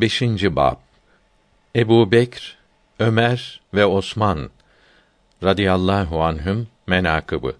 5. bab Ebu Bekr, Ömer ve Osman radıyallahu anhüm menakıbı.